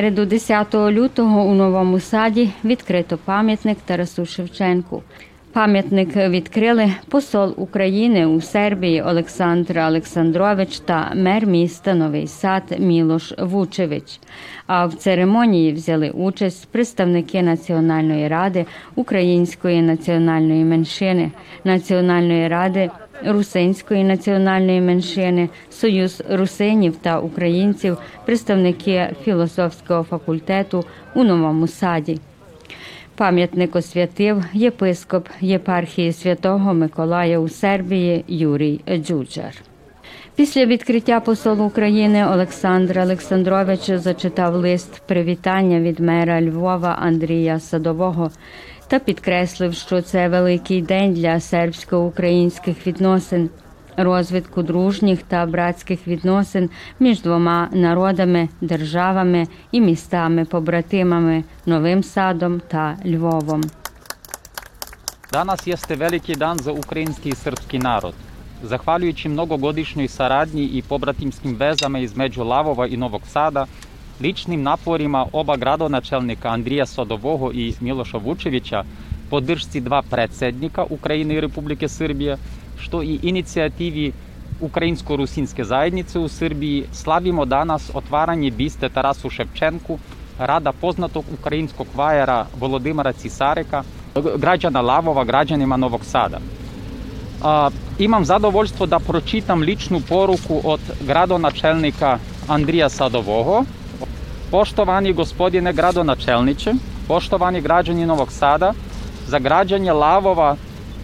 середу, 10 лютого, у новому саді відкрито пам'ятник Тарасу Шевченку. Пам'ятник відкрили посол України у Сербії Олександр Олександрович та мер міста Новий Сад Мілош Вучевич. А в церемонії взяли участь представники Національної ради Української національної меншини, Національної ради Русинської національної меншини, Союз русинів та українців, представники філософського факультету у Новому Саді. Пам'ятник освятив єпископ єпархії святого Миколая у Сербії Юрій Джуджар. Після відкриття посол України Олександр Олександрович зачитав лист привітання від мера Львова Андрія Садового та підкреслив, що це великий день для сербсько-українських відносин, розвитку дружніх та братських відносин між двома народами, державами і містами-побратимами Новим Садом та Львовом. Danas jeste veliki dan za ukrajinski i srpski narod. Zahvaljujući mnogogodišnjoj saradnji i pobratimskim vezama između Lavova i Novog Sada, ličnim naporima oba gradonačelnika Andrija Sodovogo i Miloša Vučevića, podršci dva predsednika Ukrajine i Republike Srbije, što i inicijativi Ukrajinsko-rusinske zajednice u Srbiji, slavimo danas otvaranje biste Tarasu Ševčenku, rada poznatog ukrajinskog vajera Volodimira Cisareka, građana Lavova, građanima Novog Sada. A, imam zadovoljstvo da pročitam ličnu poruku od gradonačelnika Andrija Sadovogo. Poštovani gospodine gradonačelniče, poštovani građani Novog Sada, za građanje Lavova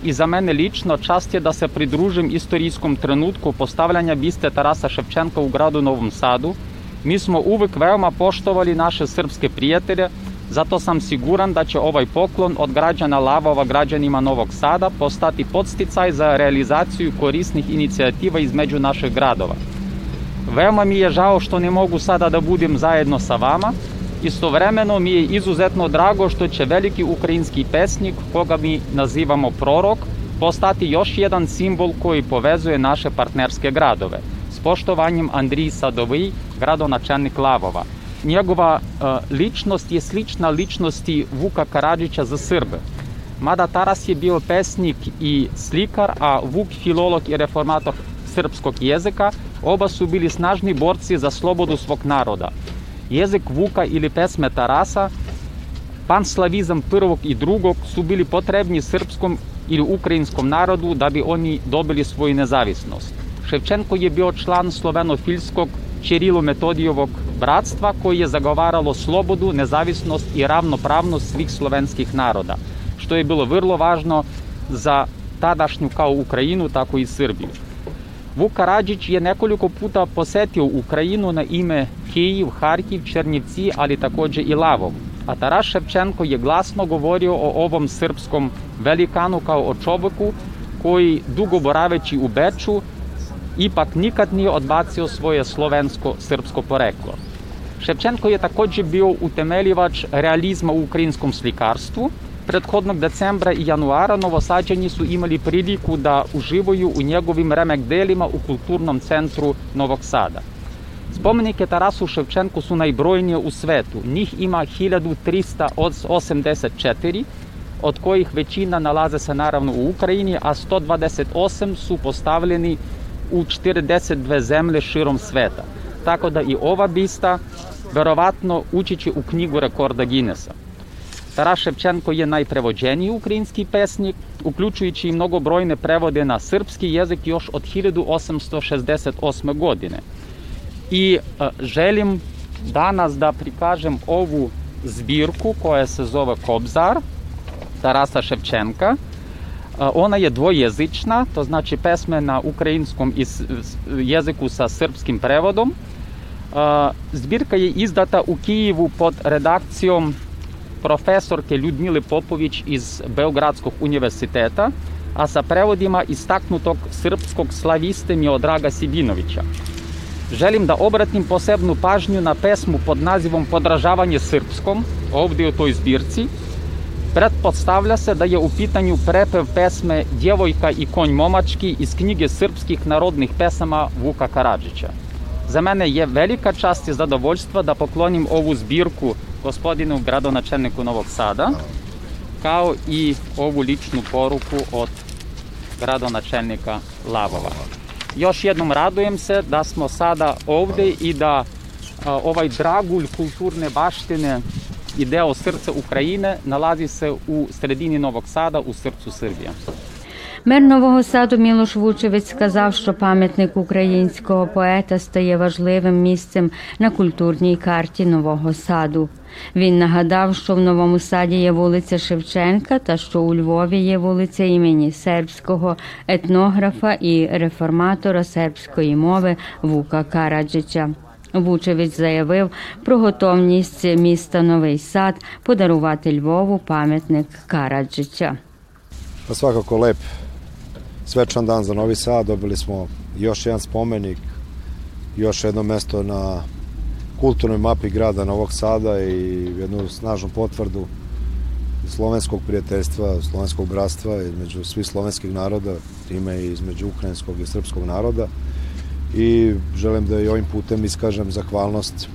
i za mene lično čast je da se pridružim istorijskom trenutku postavljanja biste Tarasa Ševčenka u gradu Novom Sadu. Mi smo uvek veoma poštovali naše srpske prijatelje, zato sam siguran da će ovaj poklon od građana Lavova građanima Novog Sada postati podsticaj za realizaciju korisnih inicijativa između naših gradova. Veoma mi je žao što ne mogu sada da budem zajedno sa vama. Istovremeno mi je izuzetno drago što će veliki ukrajinski pesnik, koga mi nazivamo prorok, postati još jedan simbol koji povezuje naše partnerske gradove. S poštovanjem Andriji Sadovij, gradonačelnik Lavova. Njegova e, ličnost je slična ličnosti Vuka Karadžića za Srbe. Mada Taras je bio pesnik i slikar, a Vuk filolog i reformator srpskog jezika, oba su bili snažni borci za slobodu svog naroda. Jezik Vuka ili pesme Tarasa, panslavizam prvog i drugog su bili potrebni srpskom ili ukrajinskom narodu da bi oni dobili svoju nezavisnost. Ševčenko je bio član slovenofilskog Čirilo-Metodijevog bratstva koji je zagovaralo slobodu, nezavisnost i ravnopravnost svih slovenskih naroda, što je bilo vrlo važno za tadašnju kao Ukrajinu, tako i Srbiju. Vuk Karadžić je nekoliko puta posetio Ukrajinu na ime Kijiv, Harkiv, Černjevci, ali takođe i Lavov. A Taras Ševčenko je glasno govorio o ovom srpskom velikanu kao o čoveku koji dugo boraveći u Beču ipak nikad nije odbacio svoje slovensko-srpsko poreklo. Ševčenko je takođe bio utemeljivač realizma u ukrajinskom slikarstvu. Prethodnog decembra i januara Novosađani su imali priliku da uživaju u njegovim remek delima u kulturnom centru Novog Sada. Spomenike Tarasu Ševčenku su najbrojnije u svetu. Njih ima 1384, od kojih većina nalaze se naravno u Ukrajini, a 128 su postavljeni u 42 zemlje širom sveta. Tako da i ova bista verovatno ući će u knjigu rekorda Guinnessa. Taras Ševčenko je najprevođeniji ukrajinski pesnik, uključujući i mnogobrojne prevode na srpski jezik još od 1868. godine. I e, želim danas da prikažem ovu zbirku koja se zove Kobzar Tarasa Ševčenka. Ona je dvojezična, to znači pesme na ukrajinskom jeziku sa srpskim prevodom. Zbirka je izdata u Kijevu pod redakcijom profesorke Ljudmile Popović iz Beogradskog univerziteta, a sa prevodima istaknutog srpskog slaviste Miodraga Sidinovića. Želim da obratim posebnu pažnju na pesmu pod nazivom Podražavanje srpskom, ovdje u toj zbirci, Pretpostavlja se da je u pitanju prepev pesme Djevojka i konj momački iz knjige srpskih narodnih pesama Vuka Karadžića. За мене je velika čast i zadovoljstvo da poklonim ovu zbirku gospodinu gradonačelniku Novog Sada, kao i ovu ličnu poruku od gradonačelnika Lavova. Još jednom radujem se da smo sada ovde i da a, ovaj dragulj kulturne baštine i deo srca Ukrajine nalazi se u sredini Novog Sada, u srcu Srbije. Мер Нового Саду Мілош Вучевець сказав, що пам'ятник українського поета стає важливим місцем на культурній карті Нового Саду. Він нагадав, що в Новому Саді є вулиця Шевченка та що у Львові є вулиця імені сербського етнографа і реформатора сербської мови Вука Караджича. Вучевець заявив про готовність міста Новий Сад подарувати Львову пам'ятник Караджича. Pa svakako svečan dan za Novi Sad, dobili smo još jedan spomenik, još jedno mesto na kulturnoj mapi grada Novog Sada i jednu snažnu potvrdu slovenskog prijateljstva, slovenskog bratstva između svih slovenskih naroda, time i između ukrajinskog i srpskog naroda. I želim da i ovim putem iskažem zahvalnost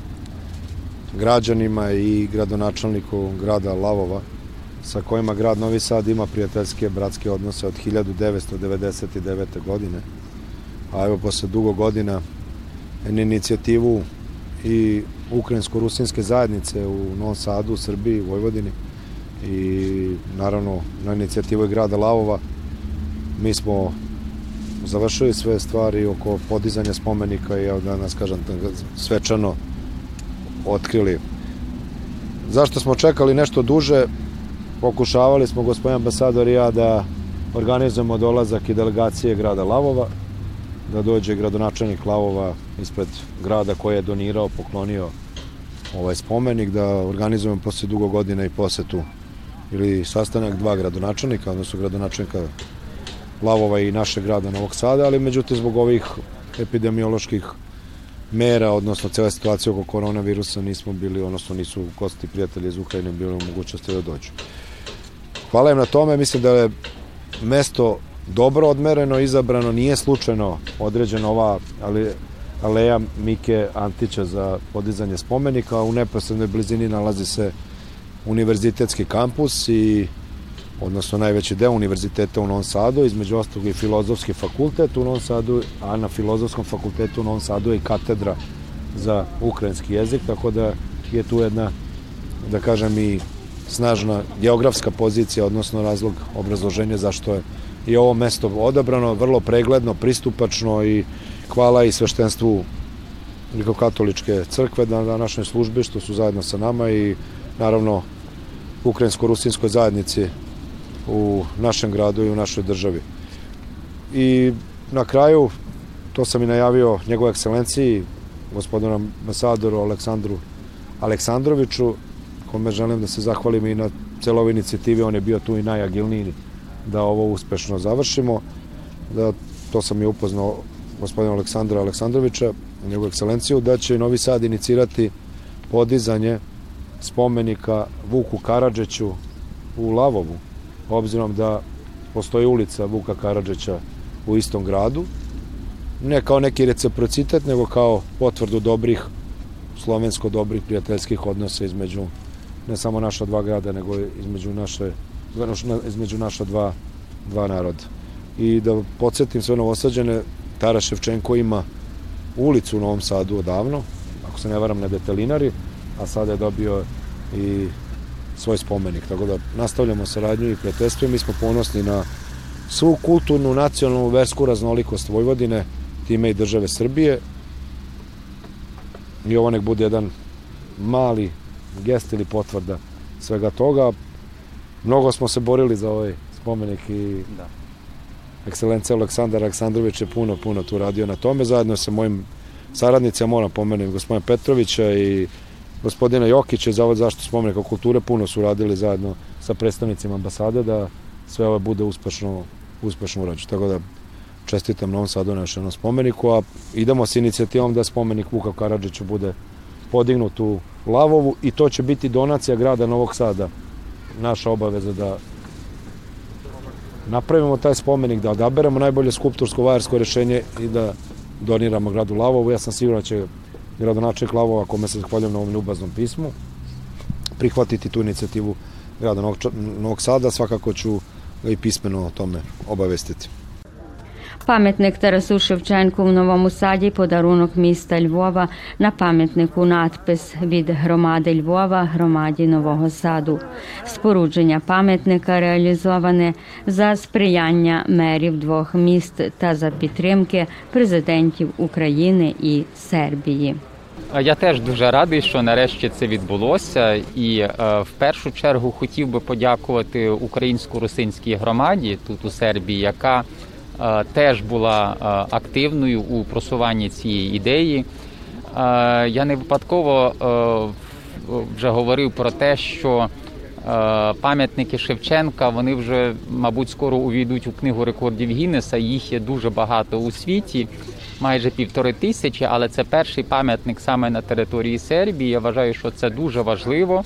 građanima i gradonačelniku grada Lavova sa kojima grad Novi Sad ima prijateljske bratske odnose od 1999. godine. A evo posle dugo godina na inicijativu i ukrajinsko-rusinske zajednice u Novom Sadu, u Srbiji, u Vojvodini i naravno na inicijativu i grada Lavova mi smo završili sve stvari oko podizanja spomenika i evo danas kažem svečano otkrili. Zašto smo čekali nešto duže? Pokušavali smo, gospodin ambasador i ja, da organizujemo dolazak i delegacije grada Lavova, da dođe gradonačelnik Lavova ispred grada koji je donirao, poklonio ovaj spomenik, da organizujemo posle dugo godina i posetu ili sastanak dva gradonačelnika, odnosno gradonačelnika Lavova i našeg grada Novog Sada, ali međutim zbog ovih epidemioloških mera, odnosno cele situacije oko koronavirusa nismo bili, odnosno nisu gosti prijatelji iz Ukrajine bili u mogućnosti da dođu. Hvala im na tome, mislim da je mesto dobro odmereno, izabrano, nije slučajno određena ova ali, aleja Mike Antića za podizanje spomenika, u neposrednoj blizini nalazi se univerzitetski kampus i odnosno najveći deo univerziteta u Novom Sadu, između ostalog i filozofski fakultet u Novom Sadu, a na filozofskom fakultetu u Novom Sadu je i katedra za ukrajinski jezik, tako da je tu jedna, da kažem, i snažna geografska pozicija, odnosno razlog obrazloženja zašto je i ovo mesto odabrano, vrlo pregledno, pristupačno i hvala i sveštenstvu katoličke crkve na, na našoj službi što su zajedno sa nama i naravno ukrajinsko-rusinskoj zajednici u našem gradu i u našoj državi. I na kraju, to sam i najavio njegove ekscelenciji, gospodinu ambasadoru Aleksandru Aleksandroviću, kome želim da se zahvalim i na celoj inicijativi, on je bio tu i najagilniji da ovo uspešno završimo. Da, to sam i upoznao gospodina Aleksandra Aleksandrovića, njegovu ekscelenciju, da će Novi Sad inicirati podizanje spomenika Vuku Karadžeću u Lavovu, obzirom da postoji ulica Vuka Karadžića u istom gradu, ne kao neki reciprocitet, nego kao potvrdu dobrih, slovensko dobrih prijateljskih odnosa između ne samo naša dva grada, nego između naše između naša dva, dva naroda. I da podsjetim sve novosađene, Tara Ševčenko ima ulicu u Novom Sadu odavno, ako se ne varam na Detelinari, a sada je dobio i svoj spomenik. Tako da nastavljamo saradnju i prijateljstvo mi smo ponosni na svu kulturnu, nacionalnu, versku raznolikost Vojvodine, time i države Srbije. I ovo nek bude jedan mali gest ili potvrda svega toga. Mnogo smo se borili za ovaj spomenik i da. ekscelencija Aleksandar Aleksandrović je puno, puno tu radio na tome, zajedno sa mojim saradnicima, moram pomenuti gospodina Petrovića i gospodina Jokića Zavod zaštitu spomenika kulture puno su radili zajedno sa predstavnicima ambasade da sve ovo bude uspešno, uspešno urađeno. Tako da čestitam Novom Sadu na jednom spomeniku, a idemo s inicijativom da spomenik Vuka Karadžiću bude podignut u Lavovu i to će biti donacija grada Novog Sada. Naša obaveza da napravimo taj spomenik, da odaberemo najbolje skulptursko vajarsko rešenje i da doniramo gradu Lavovu. Ja sam siguran da će gradonačelnik Lavova, kome se zahvaljujem na ovom ljubaznom pismu, prihvatiti tu inicijativu grada Novog, Novog Sada. Svakako ću ga i pismeno o tome obavestiti. Пам'ятник Тарасу Шевченку в Новому Саді подарунок міста Львова на пам'ятнику надпис від громади Львова громаді Нового Саду. Спорудження пам'ятника реалізоване за сприяння мерів двох міст та за підтримки президентів України і Сербії. Я теж дуже радий, що нарешті це відбулося, і е, в першу чергу хотів би подякувати українсько-русинській громаді тут у Сербії, яка теж була е, активною у просуванні цієї ідеї. Е, я не випадково е, вже говорив про те, що е, пам'ятники Шевченка вони вже, мабуть, скоро увійдуть у книгу рекордів Гіннеса. Їх є дуже багато у світі майже півтори тисячі, але це перший пам'ятник саме на території Сербії. Я вважаю, що це дуже важливо.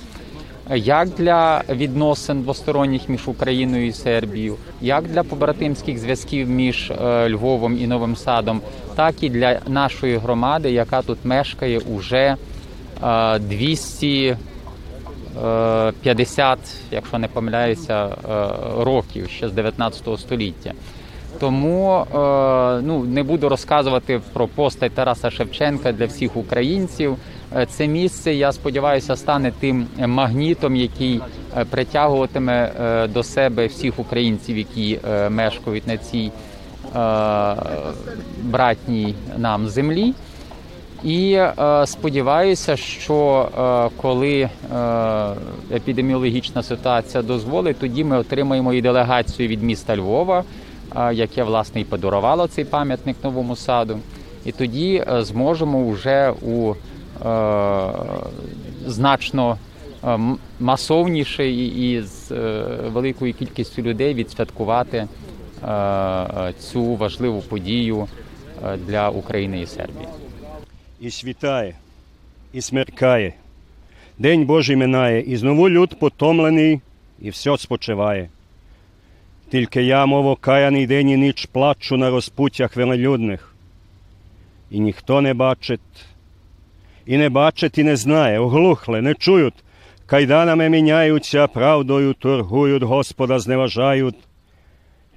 Як для відносин двосторонніх між Україною і Сербією, як для побратимських зв'язків між е, Львовом і Новим Садом, так і для нашої громади, яка тут мешкає уже е, 250, якщо не помиляюся, е, років ще з 19 століття. Тому е, ну не буду розказувати про постать Тараса Шевченка для всіх українців. Е, Це місце, я сподіваюся, стане тим магнітом, який е, притягуватиме е, до себе всіх українців, які е, мешкають на цій е, братній нам землі. І е, сподіваюся, що е, коли е, епідеміологічна ситуація дозволить, тоді ми отримаємо і делегацію від міста Львова, е, яке власне і подарувало цей пам'ятник новому саду. І тоді е, зможемо вже у е, значно е, масовніше і, з е, великою кількістю людей відсвяткувати е, е, цю важливу подію е, для України і Сербії. і світає, і смеркає. День Божий минає, і знову люд потомлений, і все спочиває. Тільки я, мов окаяний день і ніч плачу на розпуттях велелюдних, і ніхто не бачить, і не бачить, і не знає, оглухле, не чують, кайданами міняються, правдою торгують, Господа зневажають,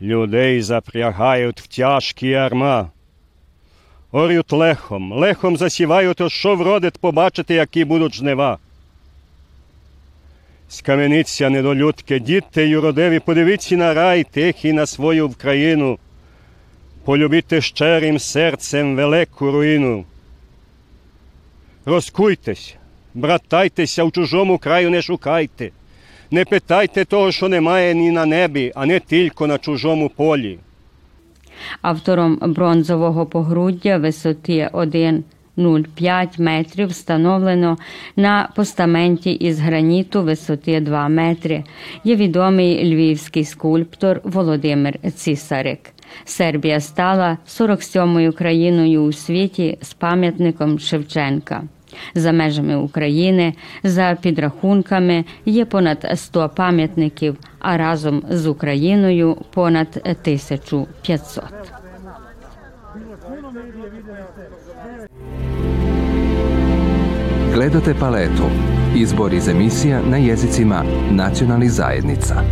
людей запрягають в тяжкі ярма. Орють лехом, лехом засівають, то що вродить побачити, які будуть жнива. Скаменіться, недолюдки, діти юродиві, подивіться на рай тих і на свою Вкраїну, полюбіте щирим серцем велику руїну. Розкуйтесь, братайтеся в чужому краю не шукайте, не питайте того, що немає ні на небі, а не тільки на чужому полі. Автором бронзового погруддя висоти 1,05 метрів встановлено на постаменті із граніту висоти 2 метри. Є відомий львівський скульптор Володимир Цісарик. Сербія стала 47-ю країною у світі з пам'ятником Шевченка. За межами України, за підрахунками, є понад 100 пам'ятників, а разом з Україною понад 1500. Gledate paletu. Izbor iz emisija na jezicima nacionalnih zajednica.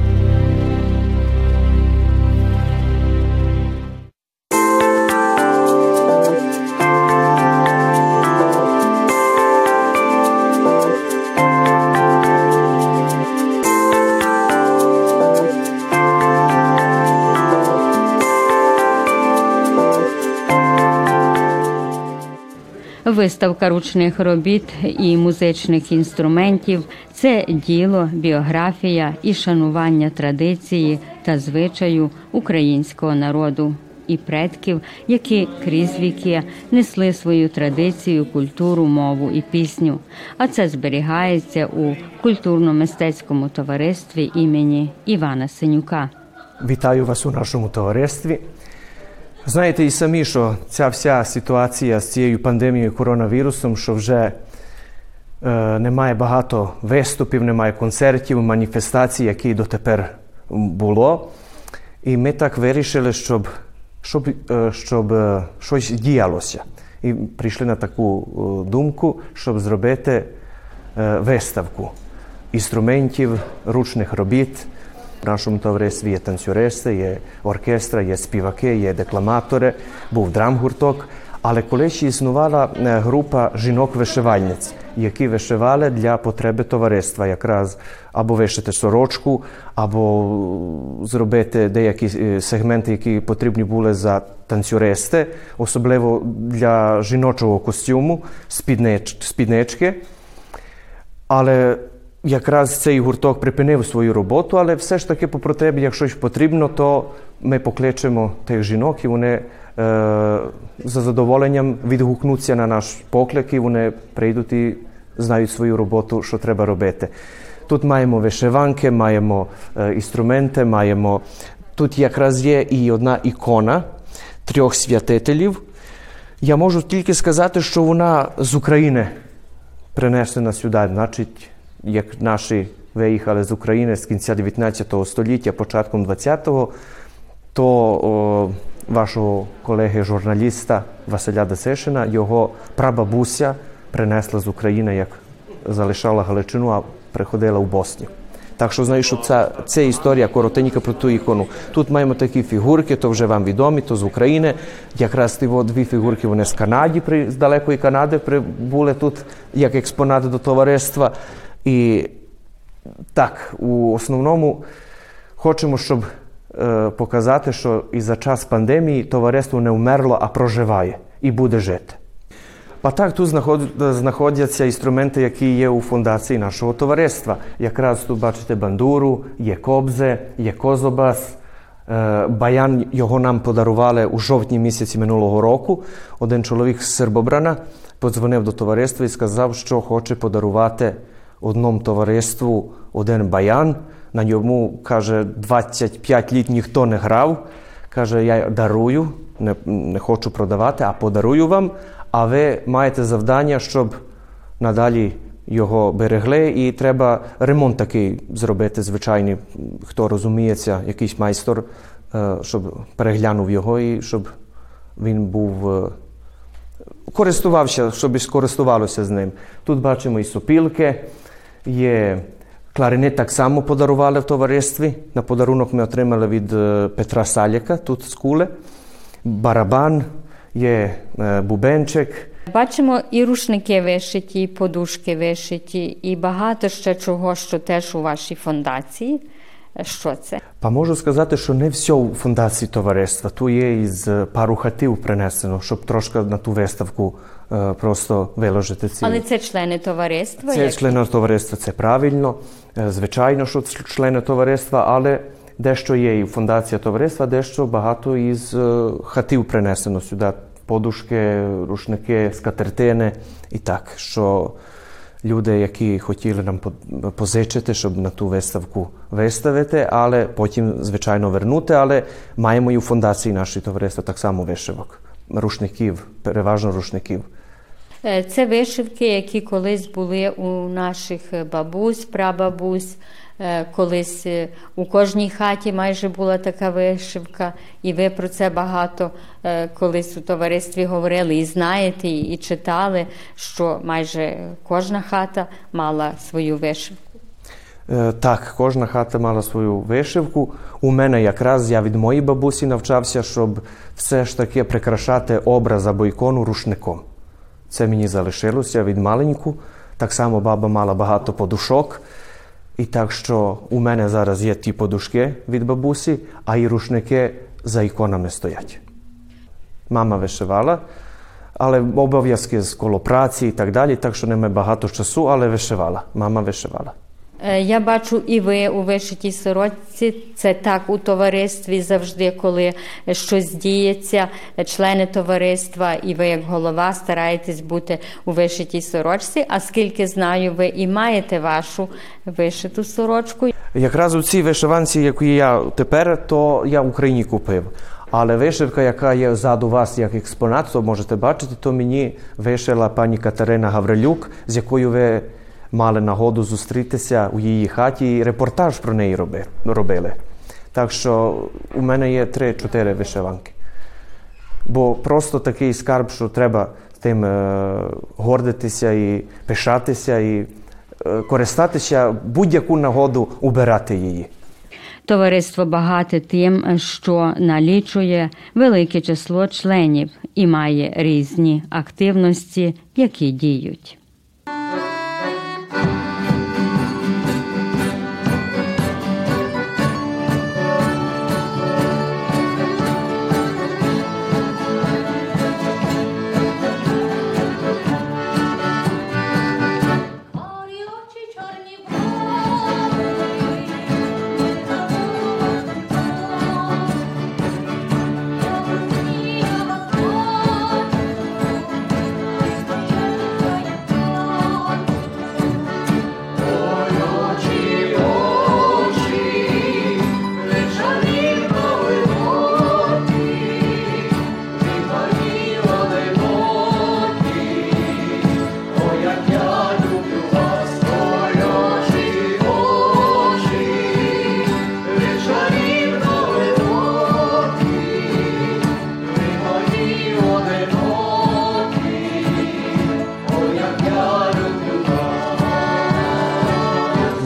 Виставка ручних робіт і музичних інструментів це діло, біографія і шанування традиції та звичаю українського народу і предків, які крізь віки несли свою традицію, культуру, мову і пісню. А це зберігається у культурно-мистецькому товаристві імені Івана Синюка. Вітаю вас у нашому товаристві. Знаєте і самі, що ця вся ситуація з цією пандемією коронавірусом, що вже е, немає багато виступів, немає концертів, маніфестацій, які дотепер було. І ми так вирішили, щоб щоб, е, щоб е, щось діялося. І прийшли на таку е, думку, щоб зробити е, виставку інструментів, ручних робіт. В нашому товаристві є танцюристи, є оркестра, є співаки, є декламатори, був драмгурток. Але колись існувала е, група жінок-вишивальниць, які вишивали для потреби товариства, якраз або вишити сорочку, або зробити деякі сегменти, які потрібні були за танцюристи, особливо для жіночого костюму, спіднич, спіднички. Але якраз цей гурток припинив свою роботу, але все ж таки по потребі, якщо ж потрібно, то ми покличемо тих жінок і вони е, за задоволенням відгукнуться на наш поклик, і вони прийдуть і знають свою роботу, що треба робити. Тут маємо вишиванки, маємо е, інструменти, маємо. Тут якраз є і одна ікона трьох святителів. Я можу тільки сказати, що вона з України принесена сюди. Значить, як наші виїхали з України з кінця 19 століття, початком 20-го, то о, вашого колеги-журналіста Василя Десишина, його прабабуся принесла з України, як залишала Галичину, а приходила в Боснію. Так що знаю, що це, це історія коротенька про ту ікону. Тут маємо такі фігурки, то вже вам відомі, то з України. Якраз ті дві фігурки вони з Канаді, з далекої Канади прибули тут як експонати до товариства. І так, у основному хочемо, щоб е, показати, що і за час пандемії товариство не вмерло, а проживає і буде жити. А так тут знаходяться інструменти, які є у фундації нашого товариства. Якраз тут бачите бандуру, є кобзе, є козобас. Е, баян його нам подарували у жовтні місяці минулого року. Один чоловік з Сербобрана подзвонив до товариства і сказав, що хоче подарувати одному товариству один баян. На ньому, каже, 25 літ ніхто не грав. Каже, я дарую, не, не хочу продавати, а подарую вам. А ви маєте завдання, щоб надалі його берегли, і треба ремонт такий зробити, звичайний, хто розуміється, якийсь майстер, щоб переглянув його і щоб він був користувався, щоб скористувалося з ним. Тут бачимо і сопілки, є кларинет так само подарували в товаристві. На подарунок ми отримали від Петра Саляка, тут з Куле. Барабан, є бубенчик. Бачимо і рушники вишиті, і подушки вишиті, і багато ще чого, що теж у вашій фундації. Що це? Па можу сказати, що не все у фундації товариства. Ту є із пару хатів принесено, щоб трошки на ту виставку е, просто виложити ці. Але це члени товариства? Це як... члени товариства, це правильно. Звичайно, що це члени товариства, але дещо є і фундація товариства, дещо багато із е, хатів принесено сюди. Подушки, рушники, скатертини і так, що люди, які хотіли нам позичити, щоб на ту виставку виставити, але потім, звичайно, вернути. Але маємо і у фундації нашої товариства так само вишивок, рушників, переважно рушників. Це вишивки, які колись були у наших бабусь, прабабусь. Колись у кожній хаті майже була така вишивка, і ви про це багато колись у товаристві говорили і знаєте, і читали, що майже кожна хата мала свою вишивку. Так, кожна хата мала свою вишивку. У мене якраз я від моєї бабусі навчався, щоб все ж таки прикрашати образ або ікону рушником. Це мені залишилося від маленьку. Так само баба мала багато подушок. І так що у мене зараз є ті подушки від бабусі, а і рушники за іконами стоять. Мама вишивала, але обов'язки з коло праці і так далі, так що немає багато часу, але вишивала. Мама вишивала. Я бачу, і ви у вишитій сорочці. Це так у товаристві завжди, коли щось діється, члени товариства, і ви, як голова, стараєтесь бути у вишитій сорочці. А скільки знаю, ви і маєте вашу вишиту сорочку. Якраз у цій вишиванці, яку я тепер, то я в Україні купив. Але вишивка, яка є ззаду вас як експонат, то можете бачити, то мені вишила пані Катерина Гаврилюк, з якою ви мали нагоду зустрітися у її хаті і репортаж про неї робили. Так що у мене є три-чотири вишиванки. бо просто такий скарб, що треба тим е, гордитися і пишатися, і е, користатися будь-яку нагоду убирати її. Товариство багате тим, що налічує велике число членів і має різні активності, які діють.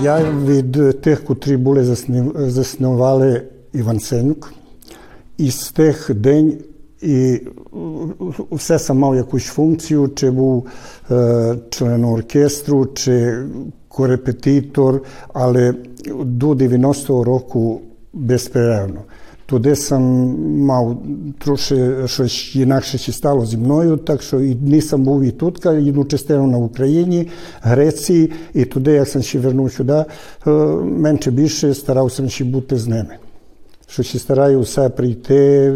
Я від тих, котрі були заснували Іван Івансенюк, і з тих день і все сам мав якусь функцію, чи був е, член оркестру, чи корепетитор, але до 90-го року безперервно. Туди сам мав трошки щось інакше ще стало зі мною, так що і дні сам був і тут, одну частину на Україні, Греції, і туди, як сам ще вернув сюди, е, менше більше старався ще бути з ними. Що ще стараю все прийти,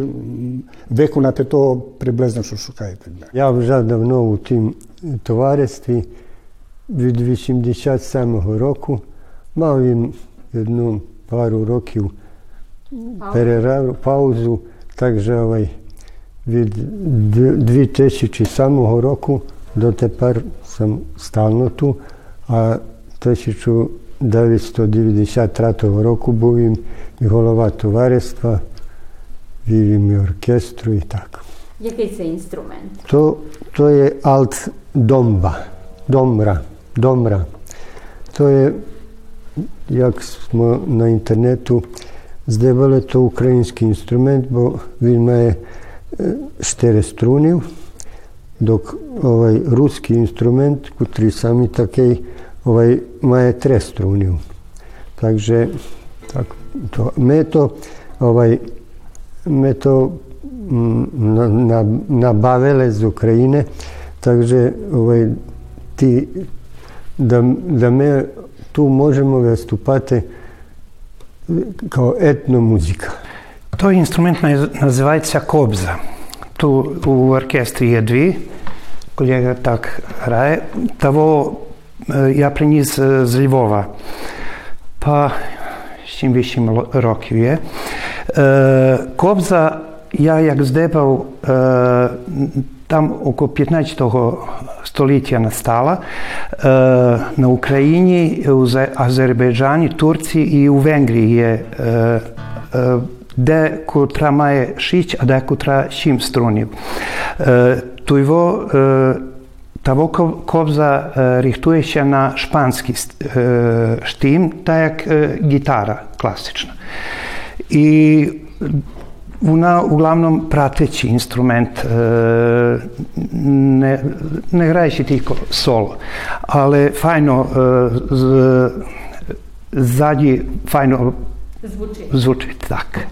виконати то приблизно, що шукають від. Я вже давно у тім товаристві від 87-го року мав він одну пару років перерив, паузу, так же від д- 2007 року до тепер сам стално ту, а 1993 року був він і голова товариства, вів їм і оркестру і так. Який це інструмент? To, to je alt domba, domra, domra. To je, як на інтернету Zdaj vele to ukrajinski instrument, bo vidno je eh, štere strunil, dok ovaj ruski instrument, kotri sami takej, ovaj maje tre strunil. Takže tak, to, me to, ovaj, me to mm, na, na, nabavile iz Ukrajine, takže ovaj, ti, da, da me tu možemo vestupati kao. Той інструмент наз- називається кобза. Тут у оркестрі є дві, колега так грає. Того я приніс з Львова. Па 7-8 років є. Кобза я як здебав там около 15 stolitja nastala e, na Ukrajini, u Azerbejdžani, Turci i u Vengriji je деку трамає 6, а декутра 7 струнів. Туйво Таво кобза ріхтує ще на шпанський штим, та як гітара класична. І вона углавном prateći instrument, e, ne, ne grajeći tільки соло, але файно е, з, ззаді файно Звучить. звучить так.